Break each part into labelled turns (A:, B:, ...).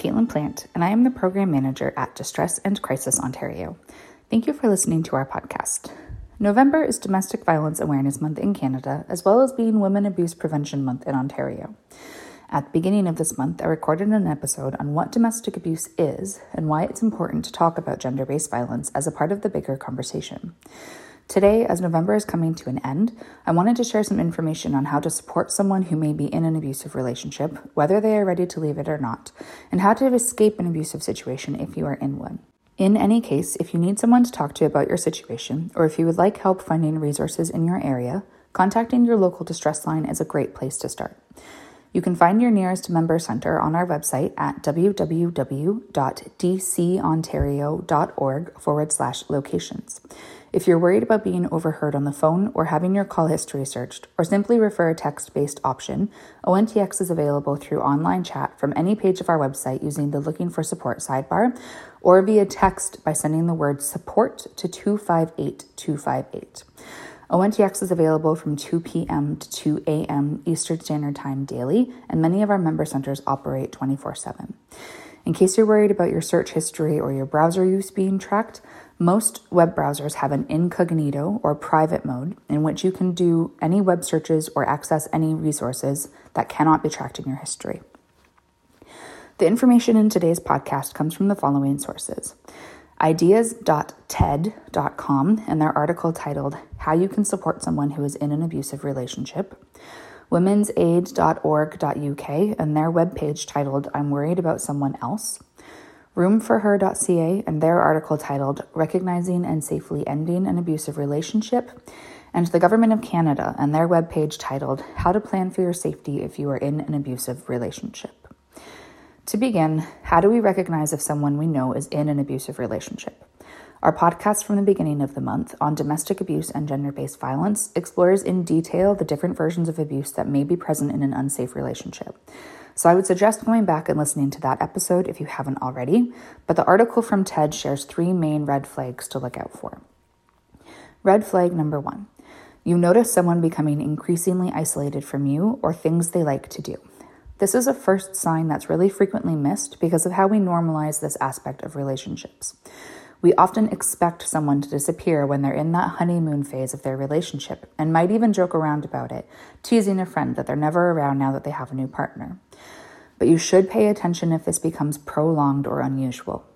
A: Caitlin Plant, and I am the Program Manager at Distress and Crisis Ontario. Thank you for listening to our podcast. November is Domestic Violence Awareness Month in Canada, as well as being Women Abuse Prevention Month in Ontario. At the beginning of this month, I recorded an episode on what domestic abuse is and why it's important to talk about gender based violence as a part of the bigger conversation. Today, as November is coming to an end, I wanted to share some information on how to support someone who may be in an abusive relationship, whether they are ready to leave it or not, and how to escape an abusive situation if you are in one. In any case, if you need someone to talk to about your situation, or if you would like help finding resources in your area, contacting your local distress line is a great place to start. You can find your nearest member center on our website at www.dcontario.org forward slash locations. If you're worried about being overheard on the phone or having your call history searched, or simply refer a text based option, ONTX is available through online chat from any page of our website using the Looking for Support sidebar, or via text by sending the word support to 258258. ONTX is available from 2 p.m. to 2 a.m. Eastern Standard Time daily, and many of our member centers operate 24 7. In case you're worried about your search history or your browser use being tracked, most web browsers have an incognito or private mode in which you can do any web searches or access any resources that cannot be tracked in your history. The information in today's podcast comes from the following sources ideas.ted.com and their article titled How You Can Support Someone Who is in an Abusive Relationship, womensaid.org.uk and their webpage titled I'm Worried About Someone Else roomforher.ca and their article titled Recognizing and Safely Ending an Abusive Relationship, and the Government of Canada and their webpage titled How to Plan for Your Safety If You Are in an Abusive Relationship. To begin, how do we recognize if someone we know is in an abusive relationship? Our podcast from the beginning of the month on domestic abuse and gender based violence explores in detail the different versions of abuse that may be present in an unsafe relationship. So I would suggest going back and listening to that episode if you haven't already. But the article from TED shares three main red flags to look out for. Red flag number one you notice someone becoming increasingly isolated from you or things they like to do. This is a first sign that's really frequently missed because of how we normalize this aspect of relationships. We often expect someone to disappear when they're in that honeymoon phase of their relationship and might even joke around about it, teasing a friend that they're never around now that they have a new partner. But you should pay attention if this becomes prolonged or unusual.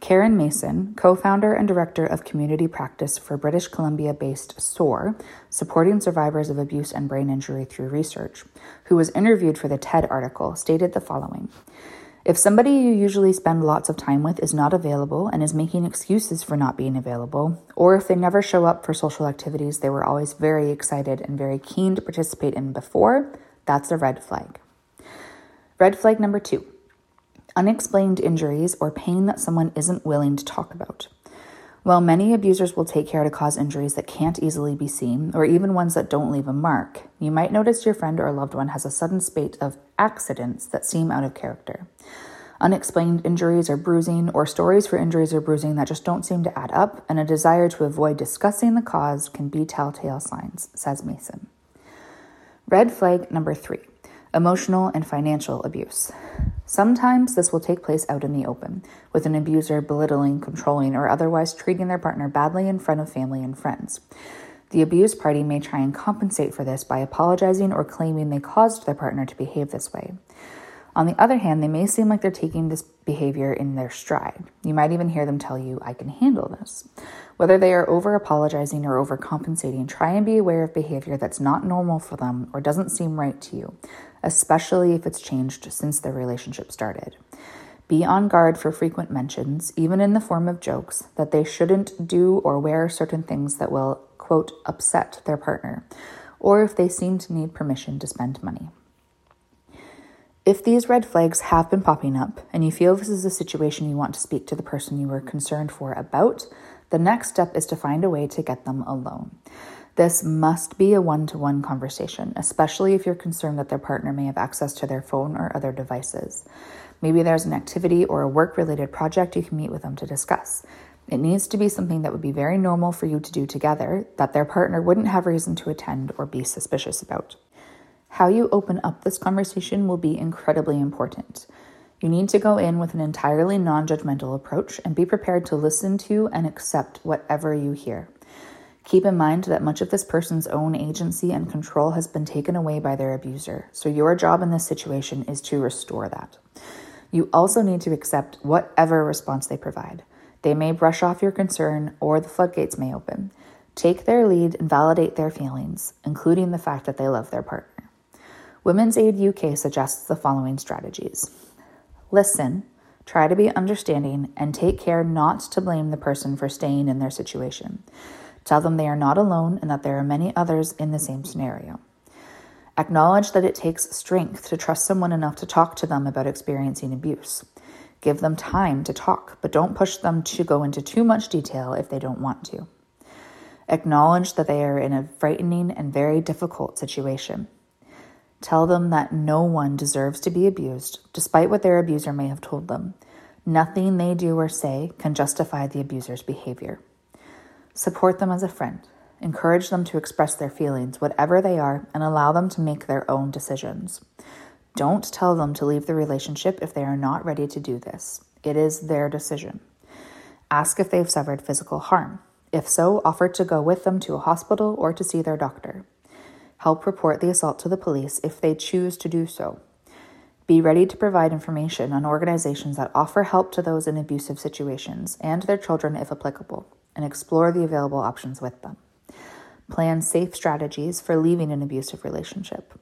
A: Karen Mason, co founder and director of community practice for British Columbia based SOAR, supporting survivors of abuse and brain injury through research, who was interviewed for the TED article, stated the following if somebody you usually spend lots of time with is not available and is making excuses for not being available, or if they never show up for social activities they were always very excited and very keen to participate in before, that's a red flag. Red flag number two unexplained injuries or pain that someone isn't willing to talk about. While many abusers will take care to cause injuries that can't easily be seen, or even ones that don't leave a mark, you might notice your friend or loved one has a sudden spate of accidents that seem out of character. Unexplained injuries or bruising, or stories for injuries or bruising that just don't seem to add up, and a desire to avoid discussing the cause can be telltale signs, says Mason. Red flag number three emotional and financial abuse. Sometimes this will take place out in the open, with an abuser belittling, controlling, or otherwise treating their partner badly in front of family and friends. The abused party may try and compensate for this by apologizing or claiming they caused their partner to behave this way. On the other hand, they may seem like they're taking this behavior in their stride. You might even hear them tell you, I can handle this. Whether they are over apologizing or overcompensating, try and be aware of behavior that's not normal for them or doesn't seem right to you, especially if it's changed since their relationship started. Be on guard for frequent mentions, even in the form of jokes, that they shouldn't do or wear certain things that will, quote, upset their partner, or if they seem to need permission to spend money. If these red flags have been popping up and you feel this is a situation you want to speak to the person you were concerned for about, the next step is to find a way to get them alone. This must be a one to one conversation, especially if you're concerned that their partner may have access to their phone or other devices. Maybe there's an activity or a work related project you can meet with them to discuss. It needs to be something that would be very normal for you to do together, that their partner wouldn't have reason to attend or be suspicious about. How you open up this conversation will be incredibly important. You need to go in with an entirely non judgmental approach and be prepared to listen to and accept whatever you hear. Keep in mind that much of this person's own agency and control has been taken away by their abuser, so your job in this situation is to restore that. You also need to accept whatever response they provide. They may brush off your concern or the floodgates may open. Take their lead and validate their feelings, including the fact that they love their partner. Women's Aid UK suggests the following strategies listen, try to be understanding, and take care not to blame the person for staying in their situation. Tell them they are not alone and that there are many others in the same scenario. Acknowledge that it takes strength to trust someone enough to talk to them about experiencing abuse. Give them time to talk, but don't push them to go into too much detail if they don't want to. Acknowledge that they are in a frightening and very difficult situation. Tell them that no one deserves to be abused, despite what their abuser may have told them. Nothing they do or say can justify the abuser's behavior. Support them as a friend. Encourage them to express their feelings, whatever they are, and allow them to make their own decisions. Don't tell them to leave the relationship if they are not ready to do this. It is their decision. Ask if they've suffered physical harm. If so, offer to go with them to a hospital or to see their doctor. Help report the assault to the police if they choose to do so. Be ready to provide information on organizations that offer help to those in abusive situations and their children if applicable, and explore the available options with them. Plan safe strategies for leaving an abusive relationship.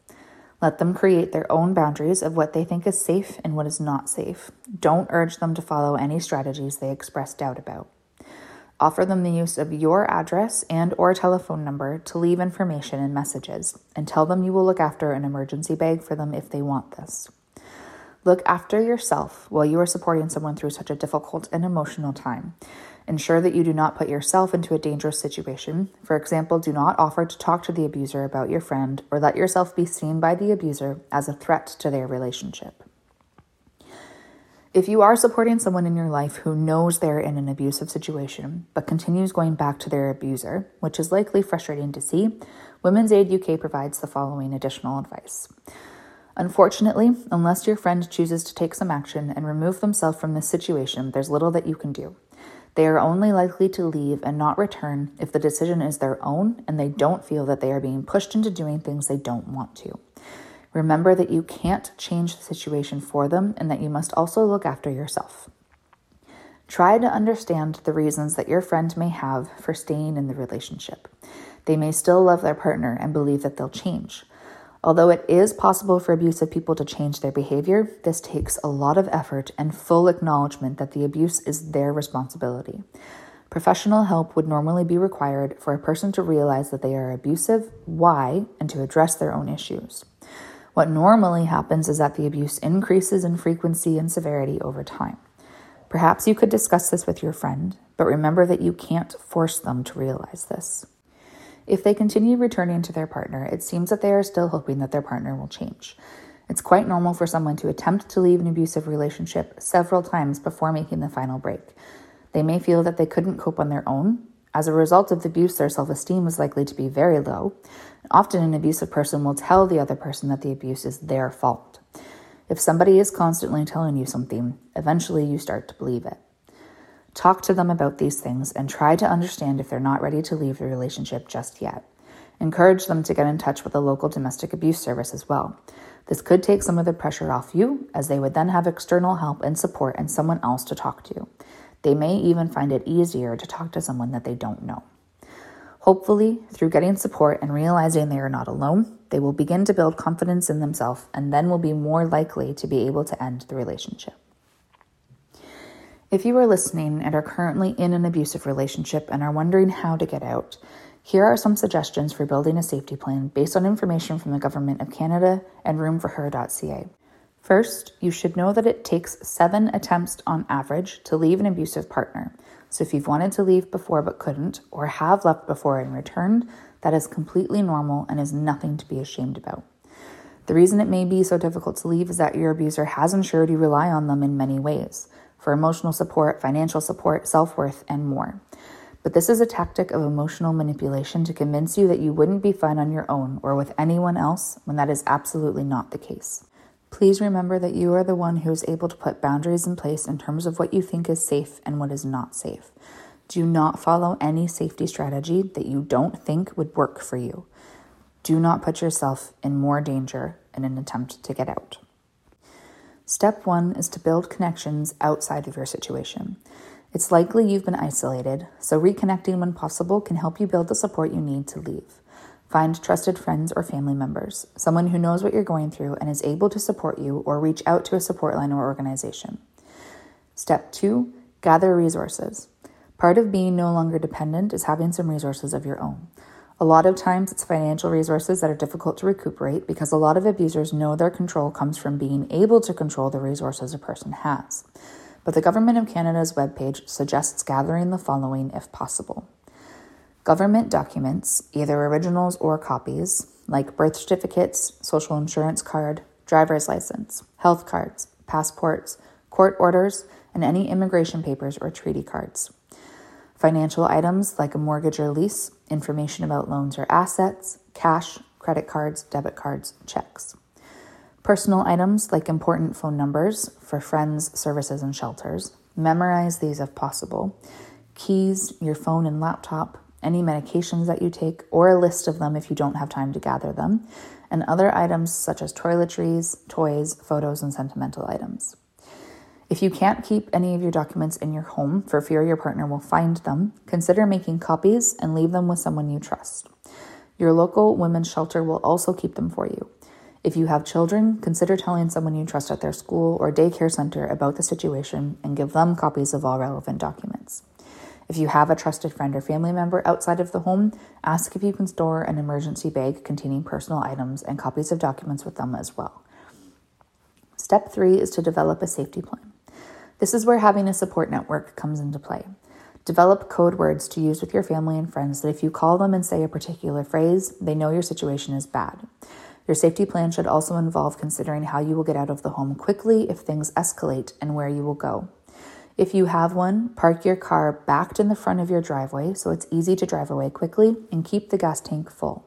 A: Let them create their own boundaries of what they think is safe and what is not safe. Don't urge them to follow any strategies they express doubt about. Offer them the use of your address and or telephone number to leave information and messages and tell them you will look after an emergency bag for them if they want this. Look after yourself while you are supporting someone through such a difficult and emotional time. Ensure that you do not put yourself into a dangerous situation. For example, do not offer to talk to the abuser about your friend or let yourself be seen by the abuser as a threat to their relationship. If you are supporting someone in your life who knows they're in an abusive situation but continues going back to their abuser, which is likely frustrating to see, Women's Aid UK provides the following additional advice. Unfortunately, unless your friend chooses to take some action and remove themselves from this situation, there's little that you can do. They are only likely to leave and not return if the decision is their own and they don't feel that they are being pushed into doing things they don't want to. Remember that you can't change the situation for them and that you must also look after yourself. Try to understand the reasons that your friend may have for staying in the relationship. They may still love their partner and believe that they'll change. Although it is possible for abusive people to change their behavior, this takes a lot of effort and full acknowledgement that the abuse is their responsibility. Professional help would normally be required for a person to realize that they are abusive, why, and to address their own issues. What normally happens is that the abuse increases in frequency and severity over time. Perhaps you could discuss this with your friend, but remember that you can't force them to realize this. If they continue returning to their partner, it seems that they are still hoping that their partner will change. It's quite normal for someone to attempt to leave an abusive relationship several times before making the final break. They may feel that they couldn't cope on their own. As a result of the abuse, their self esteem is likely to be very low, Often, an abusive person will tell the other person that the abuse is their fault. If somebody is constantly telling you something, eventually you start to believe it. Talk to them about these things and try to understand if they're not ready to leave the relationship just yet. Encourage them to get in touch with a local domestic abuse service as well. This could take some of the pressure off you, as they would then have external help and support and someone else to talk to. They may even find it easier to talk to someone that they don't know. Hopefully, through getting support and realizing they are not alone, they will begin to build confidence in themselves and then will be more likely to be able to end the relationship. If you are listening and are currently in an abusive relationship and are wondering how to get out, here are some suggestions for building a safety plan based on information from the Government of Canada and roomforher.ca. First, you should know that it takes seven attempts on average to leave an abusive partner. So if you've wanted to leave before but couldn't, or have left before and returned, that is completely normal and is nothing to be ashamed about. The reason it may be so difficult to leave is that your abuser has ensured you rely on them in many ways for emotional support, financial support, self worth, and more. But this is a tactic of emotional manipulation to convince you that you wouldn't be fine on your own or with anyone else when that is absolutely not the case. Please remember that you are the one who is able to put boundaries in place in terms of what you think is safe and what is not safe. Do not follow any safety strategy that you don't think would work for you. Do not put yourself in more danger in an attempt to get out. Step one is to build connections outside of your situation. It's likely you've been isolated, so reconnecting when possible can help you build the support you need to leave. Find trusted friends or family members, someone who knows what you're going through and is able to support you, or reach out to a support line or organization. Step two, gather resources. Part of being no longer dependent is having some resources of your own. A lot of times it's financial resources that are difficult to recuperate because a lot of abusers know their control comes from being able to control the resources a person has but the Government of Canada's webpage suggests gathering the following if possible government documents, either originals or copies, like birth certificates, social insurance card, driver's license, health cards, passports, court orders, and any immigration papers or treaty cards. Financial items like a mortgage or lease, information about loans or assets, cash, credit cards, debit cards, checks. Personal items like important phone numbers for friends, services, and shelters. Memorize these if possible. Keys, your phone and laptop, any medications that you take, or a list of them if you don't have time to gather them, and other items such as toiletries, toys, photos, and sentimental items. If you can't keep any of your documents in your home for fear your partner will find them, consider making copies and leave them with someone you trust. Your local women's shelter will also keep them for you. If you have children, consider telling someone you trust at their school or daycare center about the situation and give them copies of all relevant documents. If you have a trusted friend or family member outside of the home, ask if you can store an emergency bag containing personal items and copies of documents with them as well. Step three is to develop a safety plan. This is where having a support network comes into play. Develop code words to use with your family and friends that if you call them and say a particular phrase, they know your situation is bad. Your safety plan should also involve considering how you will get out of the home quickly if things escalate and where you will go. If you have one, park your car backed in the front of your driveway so it's easy to drive away quickly and keep the gas tank full.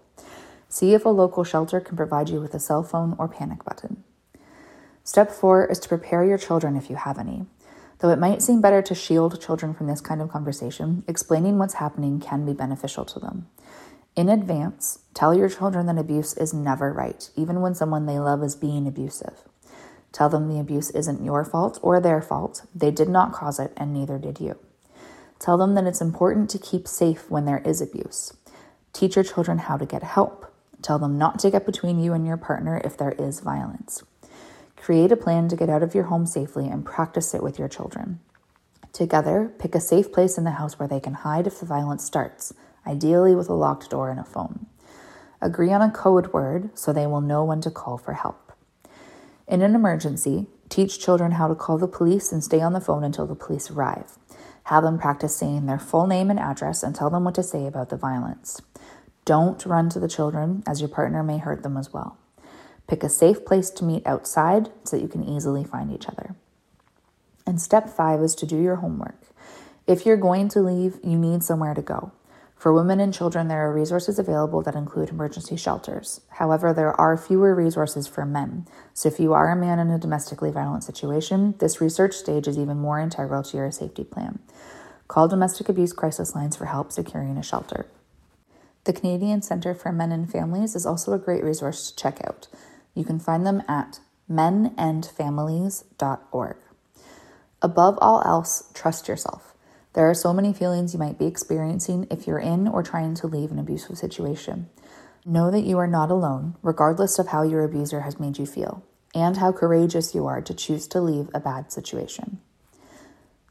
A: See if a local shelter can provide you with a cell phone or panic button. Step four is to prepare your children if you have any. Though it might seem better to shield children from this kind of conversation, explaining what's happening can be beneficial to them. In advance, tell your children that abuse is never right, even when someone they love is being abusive. Tell them the abuse isn't your fault or their fault. They did not cause it, and neither did you. Tell them that it's important to keep safe when there is abuse. Teach your children how to get help. Tell them not to get between you and your partner if there is violence. Create a plan to get out of your home safely and practice it with your children. Together, pick a safe place in the house where they can hide if the violence starts ideally with a locked door and a phone. Agree on a code word so they will know when to call for help. In an emergency, teach children how to call the police and stay on the phone until the police arrive. Have them practice saying their full name and address and tell them what to say about the violence. Don't run to the children, as your partner may hurt them as well. Pick a safe place to meet outside so that you can easily find each other. And step five is to do your homework. If you're going to leave, you need somewhere to go. For women and children, there are resources available that include emergency shelters. However, there are fewer resources for men. So, if you are a man in a domestically violent situation, this research stage is even more integral to your safety plan. Call domestic abuse crisis lines for help securing a shelter. The Canadian Centre for Men and Families is also a great resource to check out. You can find them at menandfamilies.org. Above all else, trust yourself. There are so many feelings you might be experiencing if you're in or trying to leave an abusive situation. Know that you are not alone, regardless of how your abuser has made you feel, and how courageous you are to choose to leave a bad situation.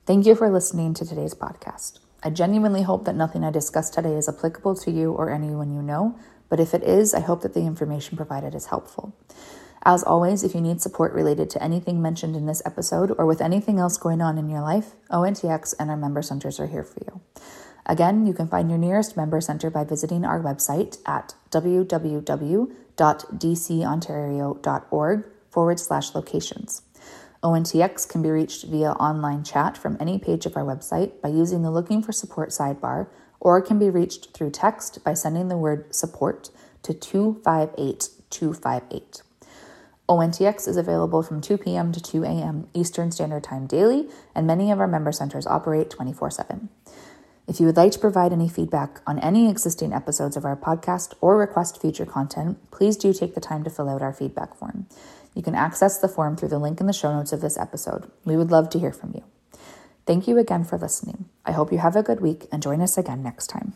A: Thank you for listening to today's podcast. I genuinely hope that nothing I discussed today is applicable to you or anyone you know, but if it is, I hope that the information provided is helpful. As always, if you need support related to anything mentioned in this episode or with anything else going on in your life, ONTX and our member centers are here for you. Again, you can find your nearest member center by visiting our website at www.dcontario.org forward slash locations. ONTX can be reached via online chat from any page of our website by using the Looking for Support sidebar, or can be reached through text by sending the word support to 258 258. ONTX is available from 2 p.m. to 2 a.m. Eastern Standard Time daily, and many of our member centers operate 24 7. If you would like to provide any feedback on any existing episodes of our podcast or request future content, please do take the time to fill out our feedback form. You can access the form through the link in the show notes of this episode. We would love to hear from you. Thank you again for listening. I hope you have a good week and join us again next time.